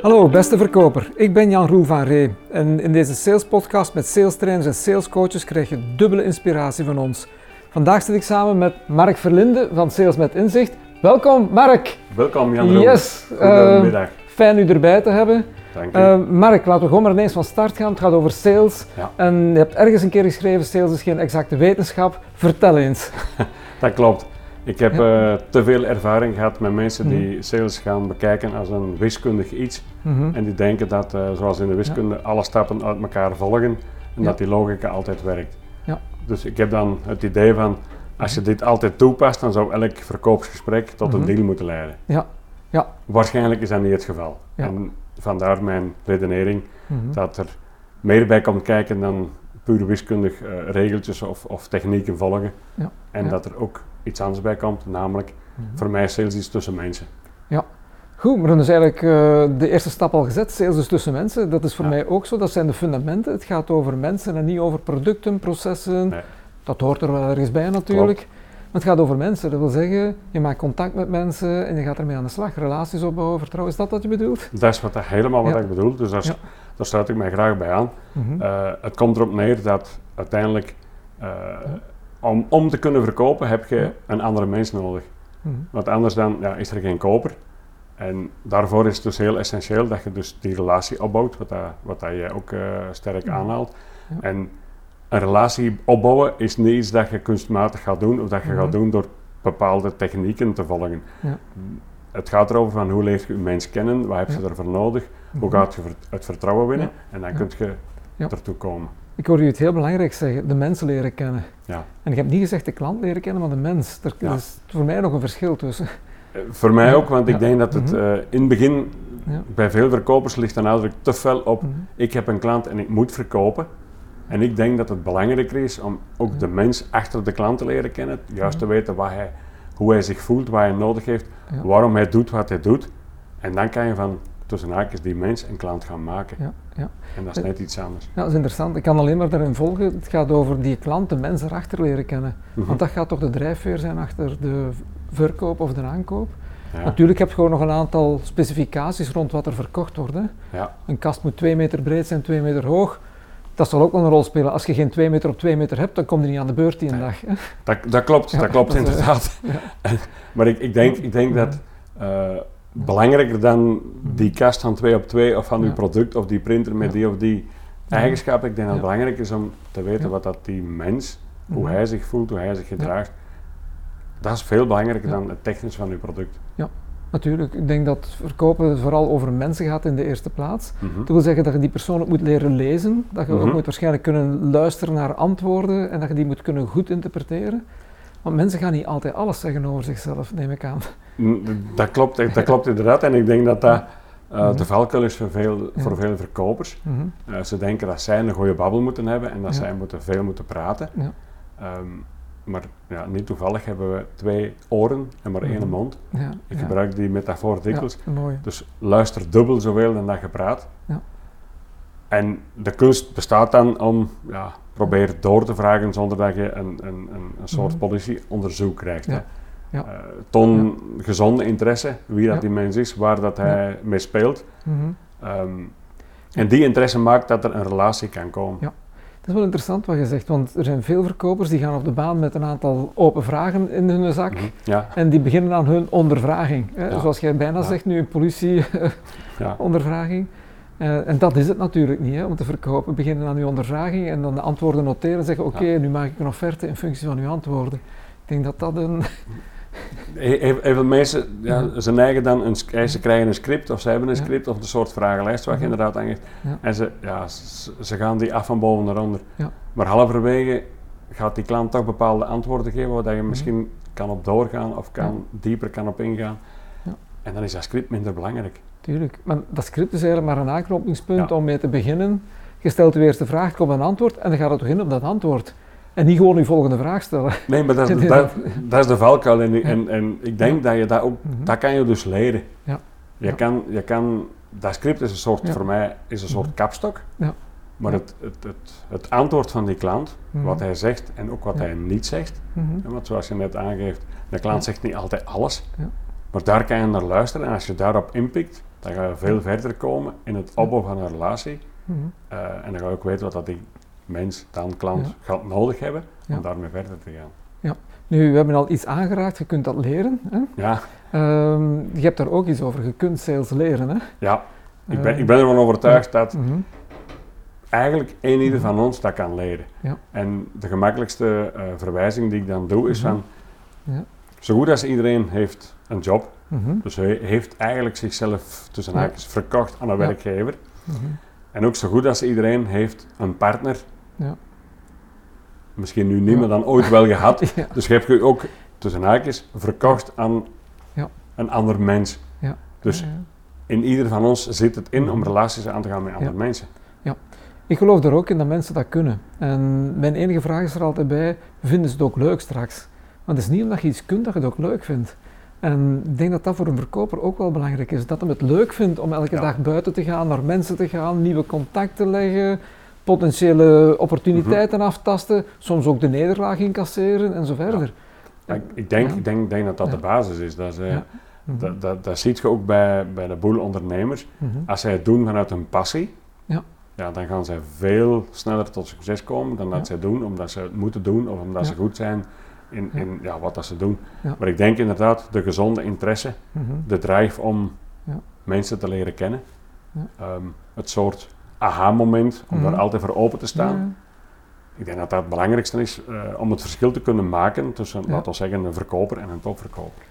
Hallo beste verkoper, ik ben Jan Roel van Ree en in deze sales podcast met sales trainers en sales coaches krijg je dubbele inspiratie van ons. Vandaag zit ik samen met Mark Verlinde van Sales met Inzicht. Welkom Mark! Welkom Jan Roel. Yes! Goedemiddag. Uh, fijn u erbij te hebben. Dank u. Uh, Mark, laten we gewoon maar ineens van start gaan. Het gaat over sales. Ja. En je hebt ergens een keer geschreven, sales is geen exacte wetenschap. Vertel eens. Dat klopt. Ik heb Ja. eh, te veel ervaring gehad met mensen Mhm. die sales gaan bekijken als een wiskundig iets. Mhm. En die denken dat, eh, zoals in de wiskunde, alle stappen uit elkaar volgen en dat die logica altijd werkt. Ja. Dus ik heb dan het idee van, als je dit altijd toepast, dan zou elk verkoopsgesprek tot Mhm. een deal moeten leiden. Ja. Ja. Waarschijnlijk is dat niet het geval. En vandaar mijn redenering Mhm. dat er meer bij komt kijken dan puur wiskundig eh, regeltjes of, of technieken volgen. Ja, En dat er ook iets anders bij komt, namelijk Mhm. voor mij is sales iets tussen mensen. Goed, maar dan is eigenlijk eh, de eerste stap al gezet. Sales dus tussen mensen. Dat is voor Ja. mij ook zo. Dat zijn de fundamenten. Het gaat over mensen en niet over producten, processen. Nee. Dat hoort er wel ergens bij natuurlijk. Maar het gaat over mensen. Dat wil zeggen, je maakt contact met mensen en je gaat ermee aan de slag. Relaties opbouwen, vertrouwen. Is dat wat je bedoelt? Dat is wat, helemaal wat Ja. ik bedoel, dus daar, Ja. daar sluit ik mij graag bij aan. Mhm. Eh, het komt erop neer dat uiteindelijk eh, om, om te kunnen verkopen heb je een andere mens nodig. Mhm. Want anders dan ja, is er geen koper. En daarvoor is het dus heel essentieel dat je dus die relatie opbouwt, wat, dat, wat dat jij ook eh, sterk Ja. aanhaalt. Ja. En een relatie opbouwen is niet iets dat je kunstmatig gaat doen of dat je Mhm. gaat doen door bepaalde technieken te volgen. Ja. Het gaat erover van hoe leer je je mens kennen, wat heb je Ja. ervoor nodig, hoe Mhm. gaat je het vertrouwen winnen en dan kun je ertoe komen. Ik hoor u het heel belangrijk zeggen, de mensen leren kennen. Ja. En ik heb niet gezegd de klant leren kennen, maar de mens. Er Ja. is voor mij nog een verschil tussen. Eh, Voor mij ook, want ik Ja. denk dat het Mhm. eh, in het begin bij veel verkopers ligt de nadruk te fel op Mhm. ik heb een klant en ik moet verkopen. En ik denk dat het belangrijker is om ook de mens achter de klant te leren kennen, juist te weten wat hij, hoe hij zich voelt, wat hij nodig heeft, waarom hij doet wat hij doet. En dan kan je van tussen haakjes die mens een klant gaan maken. Ja. Ja. En dat is net iets anders. Ja, dat is interessant. Ik kan alleen maar daarin volgen. Het gaat over die klant, de mens erachter leren kennen. Mhm. Want dat gaat toch de drijfveer zijn achter de verkoop of de aankoop. Ja. Natuurlijk heb je gewoon nog een aantal specificaties rond wat er verkocht wordt. Hè. Ja. Een kast moet 2 meter breed zijn, 2 meter hoog. Dat zal ook wel een rol spelen. Als je geen 2 meter op 2 meter hebt, dan kom je niet aan de beurt die een Nee. dag. Hè. Dat, dat klopt, dat klopt dat inderdaad. maar ik, ik denk, ik denk dat eh, belangrijker dan die kast van 2 op 2 of van Ja. uw product of die printer met Ja. die of die eigenschap, ik denk dat het Ja. belangrijk is om te weten Ja. wat dat die mens, hoe Mhm. hij zich voelt, hoe hij zich gedraagt. Dat is veel belangrijker Ja. dan het technisch van uw product. Natuurlijk, ik denk dat verkopen vooral over mensen gaat in de eerste plaats. Mhm. Dat wil zeggen dat je die persoon ook moet leren lezen, dat je ook Mhm. moet waarschijnlijk kunnen luisteren naar antwoorden en dat je die moet kunnen goed interpreteren. Want mensen gaan niet altijd alles zeggen over zichzelf, neem ik aan. Mm, Dat klopt, dat klopt inderdaad. En ik denk dat dat eh, Mhm. de valkuil is voor veel, Ja. voor veel verkopers. Mhm. Eh, ze denken dat zij een goede babbel moeten hebben en dat Ja. zij moeten, veel moeten praten. Ja. Ehm, maar ja, niet toevallig hebben we twee oren en maar één Mhm. mond. Ik gebruik die metafoor dikwijls. Dus luister dubbel zoveel dan dat je praat. En de kunst bestaat dan om, ja, probeer door te vragen zonder dat je een, een, een, een soort Mhm. politieonderzoek krijgt. Ja. Eh, toon gezonde interesse, wie dat die mens is, waar dat hij mee speelt. Mhm. Ehm, en die interesse maakt dat er een relatie kan komen. Ja. Dat is wel interessant wat je zegt, want er zijn veel verkopers die gaan op de baan met een aantal open vragen in hun zak. Mhm. Ja, En die beginnen aan hun ondervraging. Hè? Ja. Zoals jij bijna zegt nu, een politie-ondervraging. ja. Eh, en dat is het natuurlijk niet, hè, om te verkopen. Beginnen aan uw ondervraging en dan de antwoorden noteren en zeggen: Oké, Ja. nu maak ik een offerte in functie van uw antwoorden. Ik denk dat dat een. Heel, veel mensen, ja, ze neigen dan, een, ze krijgen een script of ze hebben een Ja. script of een soort vragenlijst waar je inderdaad aan geeft. En ze, ja, ze, ze gaan die af van boven naar onder. Maar halverwege gaat die klant toch bepaalde antwoorden geven waar je misschien kan op doorgaan of kan, dieper kan op ingaan. Ja. En dan is dat script minder belangrijk. Tuurlijk. Maar dat script is eigenlijk maar een aanknopingspunt Ja. om mee te beginnen. Je stelt de eerste vraag, komt een antwoord en dan gaat het toch in op dat antwoord. En niet gewoon uw volgende vraag stellen. Nee, maar dat is, dat, dat is de valkuil. En, en, en ik denk dat je dat ook, Mhm. dat kan je dus leren. Ja. Je. Kan, je kan, dat script is een soort, voor mij, is een soort Mhm. kapstok. Ja. Maar het, het, het, het antwoord van die klant, Mhm. wat hij zegt en ook wat Ja. hij niet zegt. Mhm. hè, Want zoals je net aangeeft, de klant Ja. zegt niet altijd alles. Ja. Maar daar kan je naar luisteren en als je daarop inpikt, dan ga je veel verder komen in het opbouwen van een relatie. Mhm. Eh, en dan ga je ook weten wat dat die mens, dan klant, Ja. gaat nodig hebben om Ja. daarmee verder te gaan. Nu, we hebben al iets aangeraakt, je kunt dat leren. Hè? Ja, Ehm, je hebt daar ook iets over, je kunt sales leren. Hè? ja. Ik, ben, Ehm, ik ben ervan overtuigd dat mhm. eigenlijk één ieder van ons dat kan leren. Ja. En de gemakkelijkste eh, verwijzing die ik dan doe is Mhm. van, Ja. zo goed als iedereen heeft een job, Mhm. dus hij heeft eigenlijk zichzelf tussen Ja. haakjes verkocht aan een Ja. werkgever. Mhm. En ook zo goed als iedereen heeft een partner, Ja. misschien nu niet Ja. meer dan ooit wel gehad. Ja. Dus je hebt je ook tussen haakjes verkocht aan Ja. een ander mens. Ja. Dus Ja, ja. in ieder van ons zit het in om Mhm. relaties aan te gaan met andere Ja. mensen. Ik geloof er ook in dat mensen dat kunnen. En mijn enige vraag is er altijd bij, vinden ze het ook leuk straks? Want het is niet omdat je iets kunt dat je het ook leuk vindt. En ik denk dat dat voor een verkoper ook wel belangrijk is. Dat hij het leuk vindt om elke Ja. dag buiten te gaan, naar mensen te gaan, nieuwe contacten leggen, potentiële opportuniteiten aftasten, soms ook de nederlaag incasseren en zo verder. Maar ik, ik denk, Ja. ik denk, denk dat dat Ja. de basis is. Dat, is, eh, Ja. Mhm. dat, dat, dat zie je ook bij, bij de boel ondernemers. Mhm. Als zij het doen vanuit hun passie, Ja. ja, dan gaan zij veel sneller tot succes komen dan dat Ja. zij doen omdat ze het moeten doen of omdat Ja. ze goed zijn in, Ja. in ja, wat dat ze doen. Ja. Maar ik denk inderdaad de gezonde interesse, Mhm. de drive om Ja. mensen te leren kennen, Ja. Ehm, het soort aha-moment om Mhm. daar altijd voor open te staan. Ja. Ik denk dat dat het belangrijkste is eh, om het verschil te kunnen maken tussen, Ja. laten we zeggen, een verkoper en een topverkoper.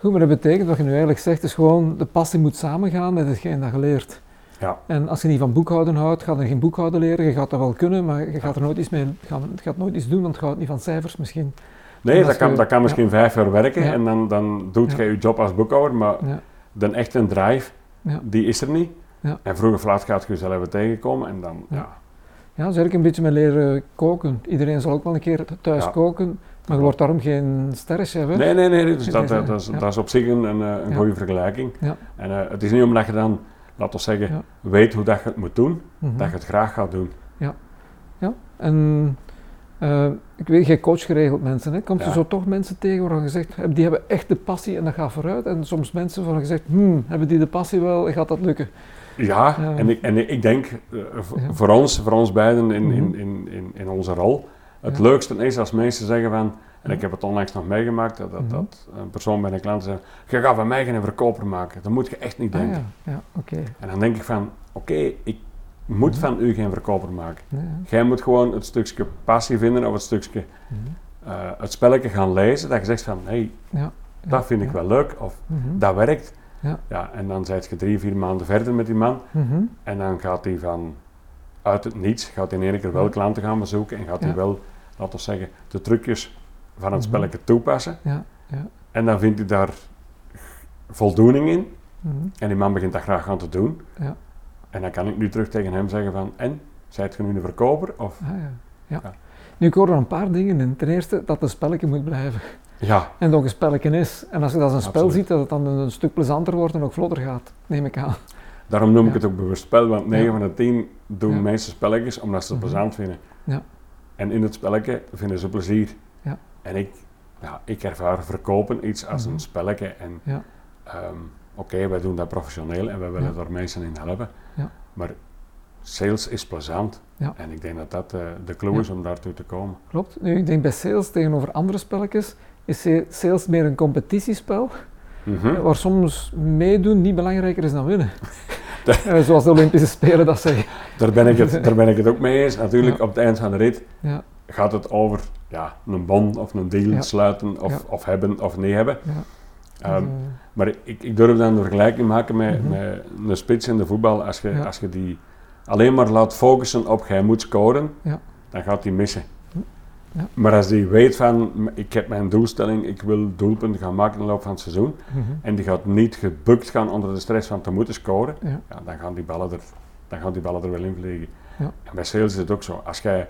Goed, maar dat betekent wat je nu eigenlijk zegt, is gewoon de passie moet samengaan met hetgeen dat je leert. Ja. En als je niet van boekhouden houdt, ga je geen boekhouden leren. Je gaat dat wel kunnen, maar je gaat er nooit iets mee, gaat, je gaat nooit iets doen, want je houdt niet van cijfers misschien. Nee, dat kan, je- dat kan misschien vijf jaar werken Ja. en dan, dan doet Ja. je job als boekhouder, maar Ja. de echte drive, die is er niet. Ja. En vroeg of laat gaat je jezelf tegenkomen en dan, Ja. ja. Dat is eigenlijk een beetje met leren koken. Iedereen zal ook wel een keer thuis koken, maar je wordt daarom geen sterrenchef. hè? Nee, nee, nee, dus dat, nee, dat, dat is, ja. dat is op zich een, een, eh, een goede vergelijking. Ja. En eh, het is niet omdat je dan, laten we zeggen, Ja. weet hoe dat je het moet doen, Mhm. dat je het graag gaat doen. Ja, en eh, ik weet, jij coach geregeld mensen. Hè? Komt Ja. er zo toch mensen tegen waarvan je zegt, die hebben echt de passie en dat gaat vooruit. En soms mensen waarvan je zegt, hmm, hebben die de passie wel, gaat dat lukken? Ja, Ja. en, ik, en ik denk eh, Ja. voor ons, voor ons beiden in, in, Mhm. in, in, in onze rol, het Ja. leukste is als mensen zeggen van, en ik heb het onlangs nog meegemaakt, dat, dat, Mhm. dat een persoon bij een klant zei, je gaat van mij geen verkoper maken, dat moet je echt niet Ah, denken. ja, ja. En dan denk ik van, oké, ik moet Mhm. van u geen verkoper maken. Ja. Jij moet gewoon het stukje passie vinden of het stukje, Mhm. eh, het spelletje gaan lezen, dat je zegt van, hé, hey, Ja, dat vind ik wel leuk, of dat werkt. Ja. Ja, en dan zit je drie, vier maanden verder met die man, en dan gaat hij van uit het niets, gaat hij in één keer wel klanten gaan bezoeken en gaat hij wel, laten we zeggen, de trucjes van het Mhm. spelletje toepassen. Ja, ja. En dan vindt hij daar voldoening in Mhm. en die man begint dat graag aan te doen. Ja. En dan kan ik nu terug tegen hem zeggen van, en, zijt je nu een verkoper? Of, Ah, ja. Ja. Ja. Nu, ik hoor er een paar dingen in. Ten eerste, dat het een spelletje moet blijven. ja, En dat ook een spelletje is. En als je dat als een spel ziet, dat het dan een stuk plezanter wordt en ook vlotter gaat, neem ik aan. daarom noem ik het ook bewust spel, want 9 Ja. van de 10 doen meeste spelletjes omdat ze het Mhm. plezant vinden. Ja. En in het spelletje vinden ze plezier. En ik, ja, ik ervaar verkopen iets als Mhm. een spelletje en Ja. Ehm, Oké, wij doen dat professioneel en wij willen daar mensen in helpen. Ja. Maar sales is plezant. En ik denk dat dat eh, de clue is om daartoe te komen. Klopt. Nu, ik denk bij sales tegenover andere spelletjes, is sales meer een competitiespel, Mhm. waar soms meedoen niet belangrijker is dan winnen. Eh, zoals de Olympische Spelen dat zeggen. Daar, ben ik het, daar ben ik het ook mee eens. Natuurlijk, Ja. op het eind van de rit Ja, gaat het over ja, een bon of een deal Ja. sluiten of, Ja. of hebben of niet hebben. ja. Ehm, eh, maar ik, ik durf dan de vergelijking maken met, Mhm. met een spits in de voetbal. Als je, Ja. als je die alleen maar laat focussen op jij moet scoren, Ja. dan gaat hij missen. Ja. Maar als die weet van, ik heb mijn doelstelling, ik wil doelpunten gaan maken in de loop van het seizoen, mhm. en die gaat niet gebukt gaan onder de stress van te moeten scoren, Ja. ja, dan, gaan die ballen er, dan gaan die ballen er wel in vliegen. Ja. En bij sales is het ook zo. Als jij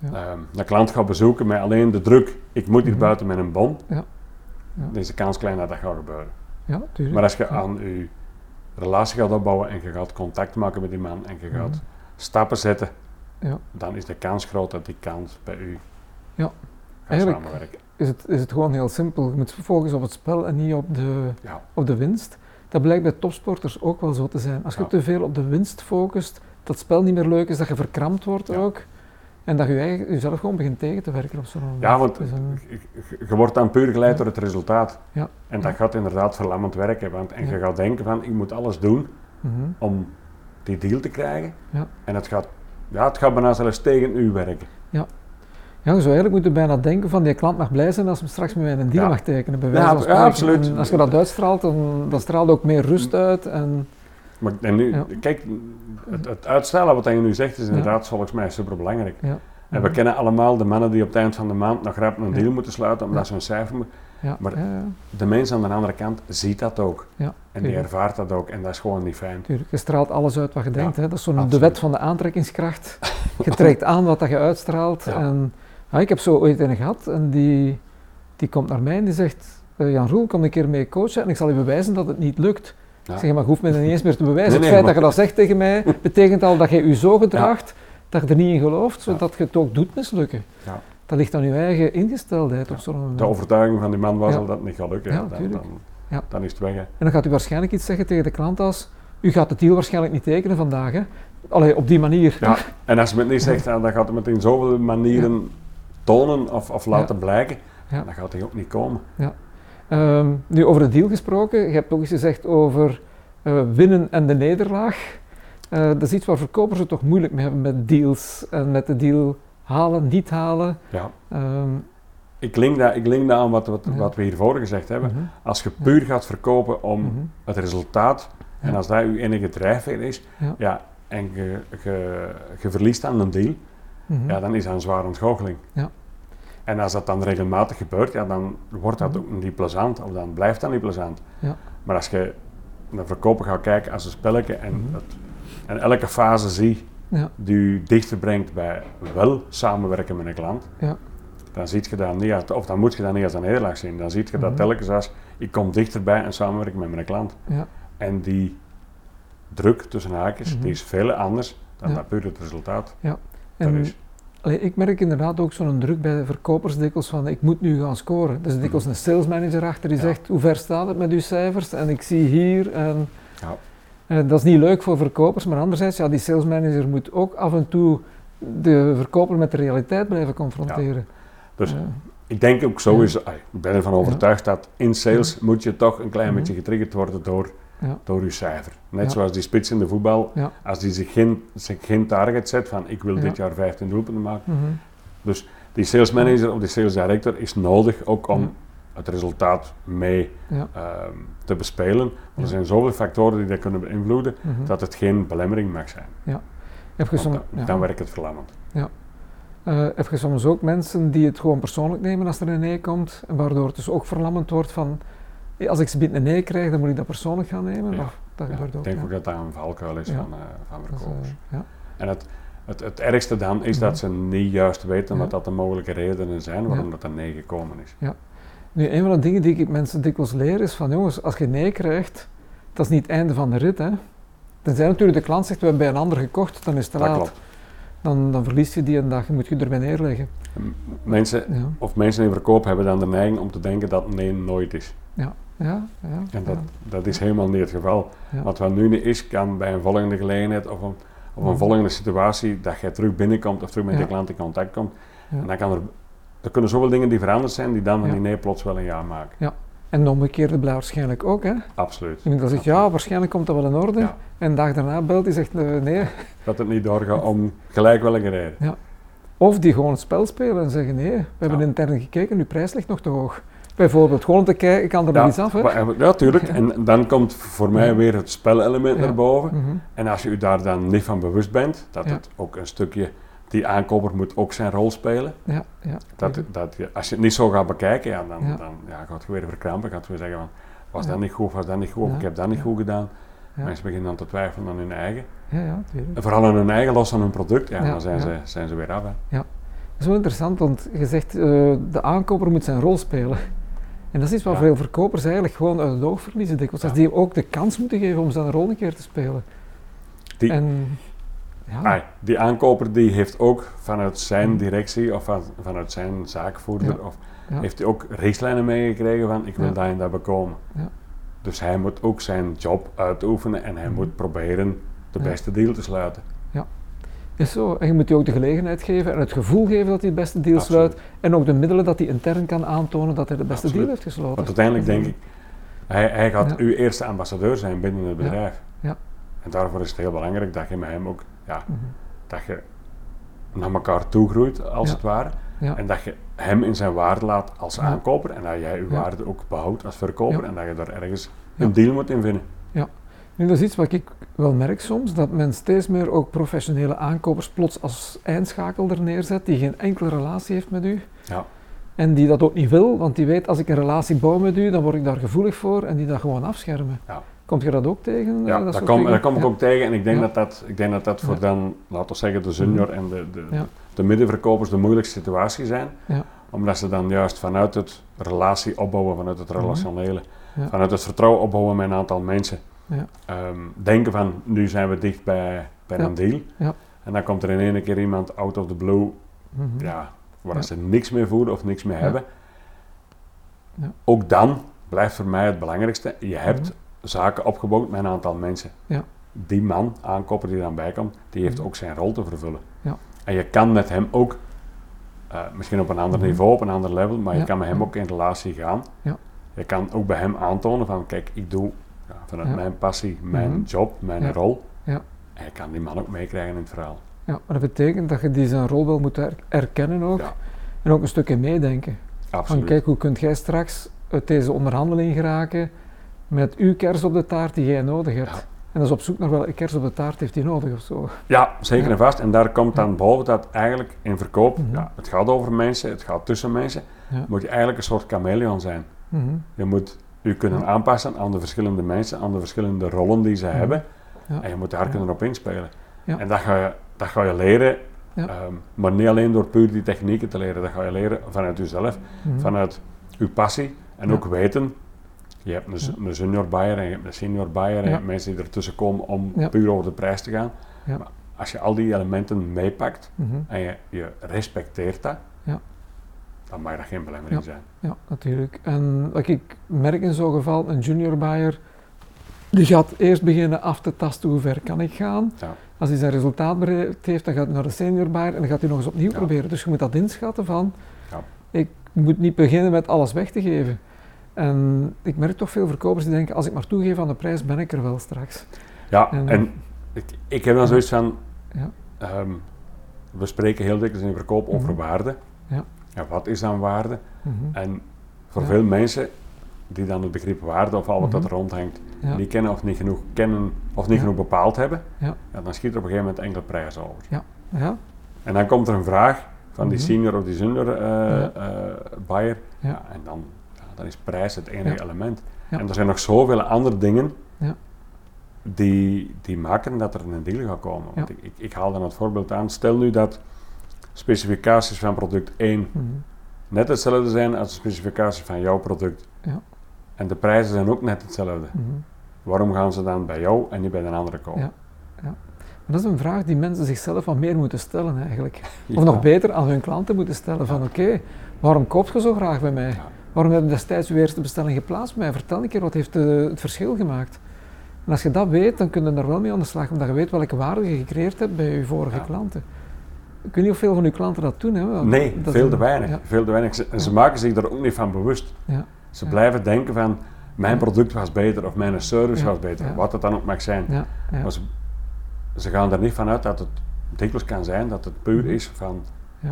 Ja. ehm, een klant gaat bezoeken met alleen de druk, ik moet hier Mhm. buiten met een bon, Ja. Ja. dan is de kans klein dat dat gaat gebeuren. ja, tuurlijk. Maar als je aan je relatie gaat opbouwen en je gaat contact maken met die man en je gaat Mhm. stappen zetten, Ja. dan is de kans groot dat die kans bij u Ja. gaat Eigenlijk- samenwerken. is het, is het gewoon heel simpel. Je moet focussen op het spel en niet op de, op de winst. Dat blijkt bij topsporters ook wel zo te zijn. Als je te veel op de winst focust, dat het spel niet meer leuk is, dat je verkrampt wordt ook. En dat je eigen- jezelf gewoon begint tegen te werken op zo'n moment. Ja, want Dus je, wordt dan puur geleid Ja. door het resultaat. Ja. En dat Ja. gaat inderdaad verlammend werken. Want, en Ja. je gaat denken van, ik moet alles doen Mhm. om die deal te krijgen. Ja. En het gaat, ja, het gaat bijna zelfs tegen u werken. Ja, je zou eigenlijk moeten bijna denken van die klant mag blij zijn als hij straks met mij een deal Ja. mag tekenen. Bij Ja, wijze van ja, spreken. absoluut. En als je dat uitstraalt, dan, dan straalt ook meer rust uit. En, Maar en nu, Ja. kijk, het, het uitstellen wat je nu zegt is inderdaad volgens mij super belangrijk. ja. En we kennen allemaal de mannen die op het eind van de maand nog rap een deal moeten sluiten omdat ze een cijfer moeten. Ja, Maar- De mens aan de andere kant ziet dat ook. ja, En die ervaart dat ook. En dat is gewoon niet fijn. Tuurlijk, je straalt alles uit wat je denkt. Hè. Dat is zo'n de wet van de aantrekkingskracht. Je trekt aan wat dat je uitstraalt. En, ja, ik heb zo ooit een gehad en die, die komt naar mij en die zegt... eh, Jan Roel, kom een keer mee coachen en ik zal je bewijzen dat het niet lukt. Ja. Ik zeg, maar je hoeft me dat niet eens meer te bewijzen. Nee, het feit dat je dat zegt tegen mij, betekent al dat je je zo gedraagt, dat je er niet in gelooft, zodat je het ook doet mislukken. Ja. Dat ligt aan je eigen ingesteldheid op zo'n moment. De overtuiging van die man was al dat het niet gaat lukken. Ja, dan, dan, dan is het weg. Hè. En dan gaat u waarschijnlijk iets zeggen tegen de klant als, u gaat de deal waarschijnlijk niet tekenen vandaag. Hè? Allee, op die manier. Ja. En als je het niet zegt, dan gaat het met in zoveel manieren tonen of, of laten blijken. Ja. Dan gaat hij ook niet komen. Ehm, nu, over de deal gesproken, je hebt ook eens gezegd over eh, winnen en de nederlaag. Eh, dat is iets waar verkopers het toch moeilijk mee hebben met deals en met de deal halen, niet halen. Ja. Ehm, Ik link dat, ik link dat aan wat, wat, Ja. wat we hiervoor gezegd hebben. mhm, Als je puur gaat verkopen om mhm, het resultaat en als dat je enige drijfveer is, Ja. en je, je, je verliest aan een deal, mhm. ja, dan is dat een zware ontgoocheling. Ja. En als dat dan regelmatig gebeurt, ja, dan wordt dat Mhm. ook niet plezant, of dan blijft dat niet plezant. Ja. Maar als je naar verkopen gaat kijken als een spelletje en, Mhm. en elke fase zie Ja. die je dichter brengt bij wel samenwerken met een klant, Ja. dan ziet je dat niet als, of dan moet je dat niet als een nederlaag zien. Dan zie je dat Mhm. telkens als ik kom dichterbij en samenwerken met mijn klant. Ja. En die druk tussen haakjes, die is veel anders dan Ja. dat puur het resultaat En er is. Allee, ik merk inderdaad ook zo'n druk bij de verkopers dikwijls van ik moet nu gaan scoren. Er is dikwijls een sales manager achter die Mhm. Ja. zegt hoe ver staat het met uw cijfers en ik zie hier en Ja. eh, dat is niet leuk voor verkopers, maar anderzijds, ja, die sales manager moet ook af en toe de verkoper met de realiteit blijven confronteren. Dus ik denk ook zo is, ik ben ervan overtuigd dat in sales moet je toch een klein Mhm. beetje getriggerd worden door, Ja. door je cijfer. Net Ja. zoals die spits in de voetbal, Ja. als die zich geen, zich geen target zet van ik wil Ja. dit jaar 15 doelpunten maken. Mhm. Die sales manager of die sales director is nodig ook om Ja. het resultaat mee Ja. ehm, te bespelen. Ja. Er zijn zoveel factoren die dat kunnen beïnvloeden Mhm. dat het geen belemmering mag zijn. Heb je soms, dan, ja. dan werkt het verlammend. Eh, heb je soms ook mensen die het gewoon persoonlijk nemen als er een nee komt, en waardoor het dus ook verlammend wordt van, eh, als ik ze binnen een nee krijg, dan moet ik dat persoonlijk gaan nemen? Ja. Of, dat Ja, gebeurt ik ook, denk ja. ook dat dat een valkuil is Ja. van, eh, van verkopers. eh, ja. En het, het, het ergste dan is Mhm. dat ze niet juist weten Ja. wat dat de mogelijke redenen zijn waarom Ja. dat er nee gekomen is. Nu, een van de dingen die ik mensen dikwijls leer is van, jongens, als je nee krijgt, dat is niet het einde van de rit, hè. Tenzij natuurlijk de klant zegt, we hebben bij een ander gekocht, dan is het te Dat laat. klopt. Dan, dan verlies je die een dag, je moet je erbij neerleggen. Mensen, Ja, of mensen in verkoop hebben dan de neiging om te denken dat nee nooit is. ja, ja. En dat, ja. dat is helemaal niet het geval. Ja. Wat nu niet is, kan bij een volgende gelegenheid of een, of een volgende situatie dat jij terug binnenkomt of terug met Ja. de klant in contact komt. Ja. En dan kan er, er kunnen zoveel dingen die veranderd zijn die dan van Ja. die nee plots wel een ja maken. En de omgekeerde blijft waarschijnlijk ook, hè. Absoluut. Iemand dat zegt, ja, waarschijnlijk komt dat wel in orde. Ja. En een dag daarna belt hij zegt, eh, nee. Dat het niet doorgaat om gelijk welke reden. Of die gewoon het spel spelen en zeggen, nee, we hebben Ja. intern gekeken, uw prijs ligt nog te hoog. Bijvoorbeeld, gewoon te kijken, kan er nog iets af, hè. maar- Ja, tuurlijk. En dan komt voor mij Ja. weer het spelelement Ja. naar boven. Mhm. En als je je daar dan niet van bewust bent, dat Ja. het ook een stukje, die aankoper moet ook zijn rol spelen. Ja, ja. Dat, dat je, als je het niet zo gaat bekijken, ja, dan, Ja. dan ja, gaat je weer verkrampen. Gaat je weer zeggen van, was Ja. dat niet goed, was dat niet goed, of Ja. ik heb dat niet Ja. goed gedaan. Ja. Mensen beginnen dan te twijfelen aan hun eigen. Ja, ja, tuurlijk. En vooral aan hun eigen, los van hun product, ja, Ja, dan zijn, ja. Ze, zijn ze weer af. Hè. Is wel interessant, want je zegt, eh, de aankoper moet zijn rol spelen. En dat is iets wat Ja. veel verkopers eigenlijk gewoon uit het oog verliezen dikwijls. Ja. die ook de kans moeten geven om zijn rol een keer te spelen. Die- En, ja, Ah, die aankoper die heeft ook vanuit zijn directie of van, vanuit zijn zaakvoerder, of, heeft hij ook richtlijnen meegekregen van ik wil dat en dat bekomen. Ja. Dus hij moet ook zijn job uitoefenen en hij Mhm. moet proberen de beste deal te sluiten. Is zo. En je moet je ook de gelegenheid geven en het gevoel geven dat hij de beste deal Absoluut. sluit. En ook de middelen dat hij intern kan aantonen dat hij de beste Absoluut. deal heeft gesloten. Want uiteindelijk denk ik, hij, hij gaat Ja. uw eerste ambassadeur zijn binnen het Ja. bedrijf. Ja. En daarvoor is het heel belangrijk dat je met hem ook, ja, Mhm. dat je naar elkaar toe groeit, als Ja. het ware. Ja. En dat je hem in zijn waarde laat als Ja. aankoper en dat jij je Ja. waarde ook behoudt als verkoper Ja. en dat je daar ergens Ja. een deal moet in vinden. Nu, dat is iets wat ik wel merk soms, dat men steeds meer ook professionele aankopers plots als eindschakel er neerzet, die geen enkele relatie heeft met u. Ja. En die dat ook niet wil, want die weet, als ik een relatie bouw met u, dan word ik daar gevoelig voor en die dat gewoon afschermen. Ja. Komt je dat ook tegen? Ja, eh, dat, kom, dat kom ik Ja. ook tegen en ik denk, Ja. dat, dat, ik denk dat dat voor dan, laten we zeggen, de junior en de, de, de middenverkopers de moeilijkste situatie zijn. Ja. Omdat ze dan juist vanuit het relatie opbouwen, vanuit het Mhm. relationele, vanuit het vertrouwen opbouwen met een aantal mensen. Ja. ehm, denken van, nu zijn we dicht bij, bij Ja. een deal. Ja. En dan komt er in één keer iemand out of the blue, Mhm. ja, waar ze niks meer voelen of niks meer hebben. Ja. Ook dan blijft voor mij het belangrijkste, je hebt Mhm. zaken opgebouwd met een aantal mensen. Ja. Die man, aankoper die dan bij komt, die heeft Mhm. ook zijn rol te vervullen. Ja. En je kan met hem ook, eh, misschien op een ander niveau, op een ander level, maar je kan met hem ook in relatie gaan. Ja. Je kan ook bij hem aantonen van, kijk, ik doe ja, vanuit Ja. mijn passie, mijn Mhm. job, mijn Ja. rol. Ja. En je kan die man ook meekrijgen in het verhaal. Ja, maar dat betekent dat je die zijn rol wel moet er- erkennen ook. En ook een stukje meedenken. Van Absoluut. kijk, hoe kunt jij straks uit deze onderhandeling geraken met uw kers op de taart die jij nodig hebt. Ja. En dat is op zoek naar welke kers op de taart heeft hij nodig of zo. Ja, zeker Ja. en vast. En daar komt dan boven dat eigenlijk in verkoop, Mhm. ja, het gaat over mensen, het gaat tussen mensen, Ja. moet je eigenlijk een soort chameleon zijn. Mhm. Je moet je kunnen aanpassen aan de verschillende mensen, aan de verschillende rollen die ze hebben. Ja. En je moet daar Ja. kunnen op inspelen. Ja. En dat ga je, dat ga je leren, ehm, maar niet alleen door puur die technieken te leren. Dat ga je leren vanuit jezelf, Mhm. vanuit je passie en ook weten. Je hebt een, een junior buyer en je hebt een senior buyer en je hebt mensen die ertussen komen om puur over de prijs te gaan. Maar als je al die elementen meepakt Mhm. en je, je respecteert dat. Dan mag dat geen belemmering zijn. Ja, natuurlijk. En wat ik merk in zo'n geval, een junior buyer, die gaat eerst beginnen af te tasten hoe ver kan ik gaan. Ja. Als hij zijn resultaat bereikt heeft, dan gaat hij naar de senior buyer en dan gaat hij nog eens opnieuw Ja. proberen. Dus je moet dat inschatten van, Ja. ik moet niet beginnen met alles weg te geven. En ik merk toch veel verkopers die denken, als ik maar toegeef aan de prijs, ben ik er wel straks. Ja, En- en, ik, ik heb dan zoiets van, Ja. ehm, we spreken heel dikwijls in verkoop over Mhm. waarde. Ja. Ja, wat is dan waarde? Mhm. En voor Ja. veel mensen die dan het begrip waarde of al wat dat Mhm. er rondhangt, Ja. niet kennen of niet genoeg kennen of niet Ja. genoeg bepaald hebben, Ja. dan schiet er op een gegeven moment enkel prijs over. Ja. En dan komt er een vraag van die Mhm. senior of die junior eh, Ja. eh, buyer. Ja. Ja, en dan, ja, dan is prijs het enige Ja. element. Ja. En er zijn nog zoveel andere dingen Ja. die, die maken dat er een deal gaat komen. Want Ja. ik, ik, ik haal dan het voorbeeld aan. Stel nu dat specificaties van product 1 Mhm. net hetzelfde zijn als de specificaties van jouw product. Ja. En de prijzen zijn ook net hetzelfde. Mhm. Waarom gaan ze dan bij jou en niet bij een andere kopen? Ja. Maar dat is een vraag die mensen zichzelf wat meer moeten stellen eigenlijk. Of Ja. nog beter aan hun klanten moeten stellen van oké, waarom koopt je zo graag bij mij? Ja. Waarom heb je destijds uw eerste bestelling geplaatst bij mij? Vertel een keer, wat heeft eh, het verschil gemaakt? En als je dat weet, dan kun je er wel mee aan de slag, omdat je weet welke waarde je gecreëerd hebt bij je vorige Ja. klanten. Ik weet niet of veel van uw klanten dat doen. Hè? Nee, dat veel te weinig. Ja, Veel te weinig. Ze, en ze maken zich er ook niet van bewust. ja, Ze blijven denken van, mijn product was beter of mijn service was beter. Wat het dan ook mag zijn. Maar ze, ze gaan er niet vanuit dat het dikwijls kan zijn dat het puur Mhm. is van,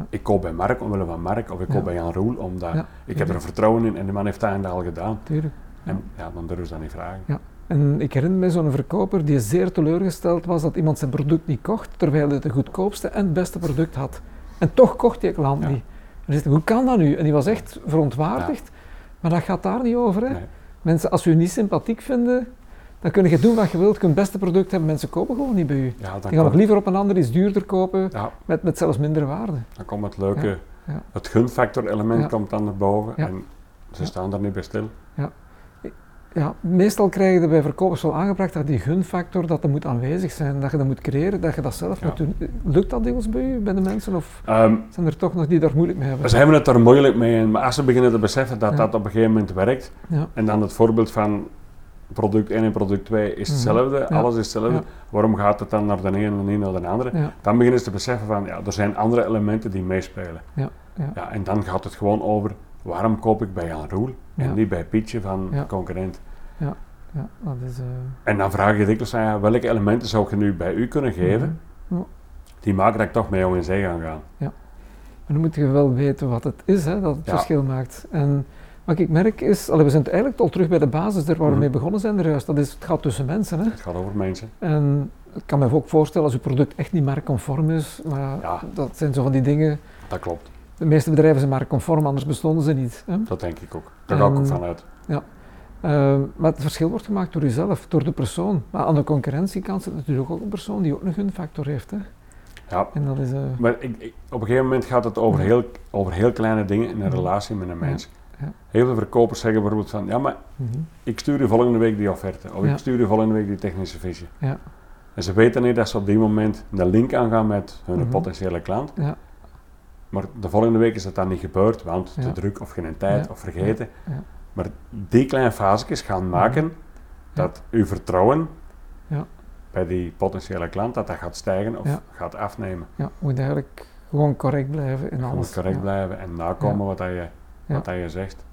ik koop bij Mark omwille van Mark of ik koop bij Jan Roel omdat ik heb er vertrouwen in en die man heeft dat en dat al gedaan. tuurlijk. Ja. En ja, dan durven ze dat niet vragen. En ik herinner me zo'n verkoper die zeer teleurgesteld was dat iemand zijn product niet kocht, terwijl hij het de goedkoopste en het beste product had. En toch kocht die klant Ja. niet. En hij zei, hoe kan dat nu? En die was echt verontwaardigd. Maar dat gaat daar niet over. Hè? Nee. Mensen, als u niet sympathiek vinden, dan kun je doen wat je wilt. Je kunt het beste product hebben, mensen kopen gewoon niet bij u. Ja, Die gaan nog liever op een ander iets duurder kopen, ja, met, met zelfs mindere waarde. dan komt het leuke, Ja. Het gunfactor element komt dan naar boven en ze staan daar niet bij stil. Ja, meestal krijg je bij verkopers wel aangebracht dat die gunfactor dat er moet aanwezig zijn, dat je dat moet creëren, dat je dat zelf Ja. moet doen. Lukt dat dikwijls bij u, bij de mensen? Of Ehm, zijn er toch nog die daar moeilijk mee hebben? ze hebben het er moeilijk mee, maar als ze beginnen te beseffen dat Ja. dat op een gegeven moment werkt, Ja, en dan het voorbeeld van product 1 en product 2 is Mhm. hetzelfde, alles is hetzelfde. Waarom gaat het dan naar de ene en niet naar de andere? Dan beginnen ze te beseffen van, ja, er zijn andere elementen die meespelen. Ja, ja. Ja, en dan gaat het gewoon over, waarom koop ik bij Jan Roel en niet bij Pietje van concurrent? Ja, dat is... eh, En dan vraag je dikwijls van, ja, welke elementen zou je nu bij u kunnen geven, Mhm. Ja. die maken dat ik toch met jou in zee gaan gaan. Maar dan moet je wel weten wat het is, hè, dat het Ja. verschil maakt. En wat ik merk is, allee, we zijn eigenlijk al terug bij de basis, daar waar we Mhm. mee begonnen zijn juist. Dat is, het gaat tussen mensen. Hè. Het gaat over mensen. En ik kan me ook voorstellen als uw product echt niet marktconform is, maar Ja. dat zijn zo van die dingen. Dat klopt, De meeste bedrijven zijn marktconform, anders bestonden ze niet. Hè. dat denk ik ook. Daar ga ik ook vanuit. Eh, maar het verschil wordt gemaakt door jezelf, door de persoon. Maar aan de concurrentiekant zit natuurlijk ook een persoon die ook een gunfactor heeft. Hè. Ja, En dat is... eh, maar ik, ik- op een gegeven moment gaat het over heel, over heel kleine dingen in een relatie met een mens. Ja. Heel veel verkopers zeggen bijvoorbeeld van, ja maar mhm. ik stuur je volgende week die offerte, of Ja. ik stuur je volgende week die technische visie. Ja. En ze weten niet dat ze op die moment een link aangaan met hun Mhm. potentiële klant. Ja. Maar de volgende week is dat dan niet gebeurd, want te druk of geen tijd of vergeten. Ja. Ja. Maar die kleine fases gaan maken dat uw vertrouwen Ja. bij die potentiële klant, dat dat gaat stijgen of Ja. gaat afnemen. Ja, moet eigenlijk gewoon correct blijven in alles. moet correct Ja. blijven en nakomen wat, dat je, Ja. wat dat je zegt.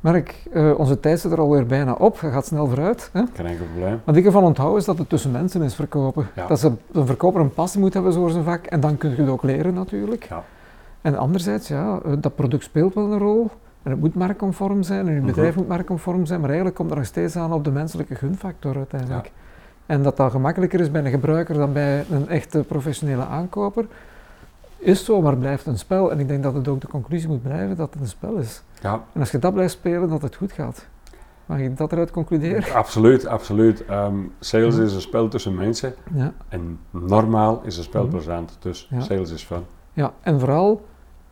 Mark, eh, onze tijd zit er alweer bijna op. Je gaat snel vooruit. Hè? Geen enkel probleem. Wat ik ervan onthoud is dat het tussen mensen is verkopen. Ja. Dat ze, een verkoper een passie moet hebben voor zijn vak en dan kun je het ook leren natuurlijk. Ja. En anderzijds, ja, eh, dat product speelt wel een rol. En het moet marktconform zijn en je Mhm. bedrijf moet marktconform zijn, maar eigenlijk komt er nog steeds aan op de menselijke gunfactor uiteindelijk. En dat dat gemakkelijker is bij een gebruiker dan bij een echte professionele aankoper, is zo, maar blijft een spel. En ik denk dat het ook de conclusie moet blijven dat het een spel is. Ja, En als je dat blijft spelen, dat het goed gaat. Mag ik dat eruit concluderen? absoluut, absoluut. Ehm, sales is een spel tussen mensen Ja, en normaal is een spel Mhm. plezant. Dus Ja. sales is fun. ja. en vooral,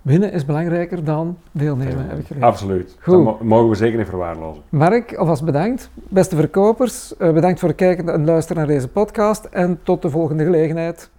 winnen is belangrijker dan deelnemen, heb ik geleerd. Absoluut. Goed. Dat mo- mogen we zeker niet verwaarlozen. Mark, alvast bedankt. Beste verkopers, eh, bedankt voor het kijken en luisteren naar deze podcast. En tot de volgende gelegenheid.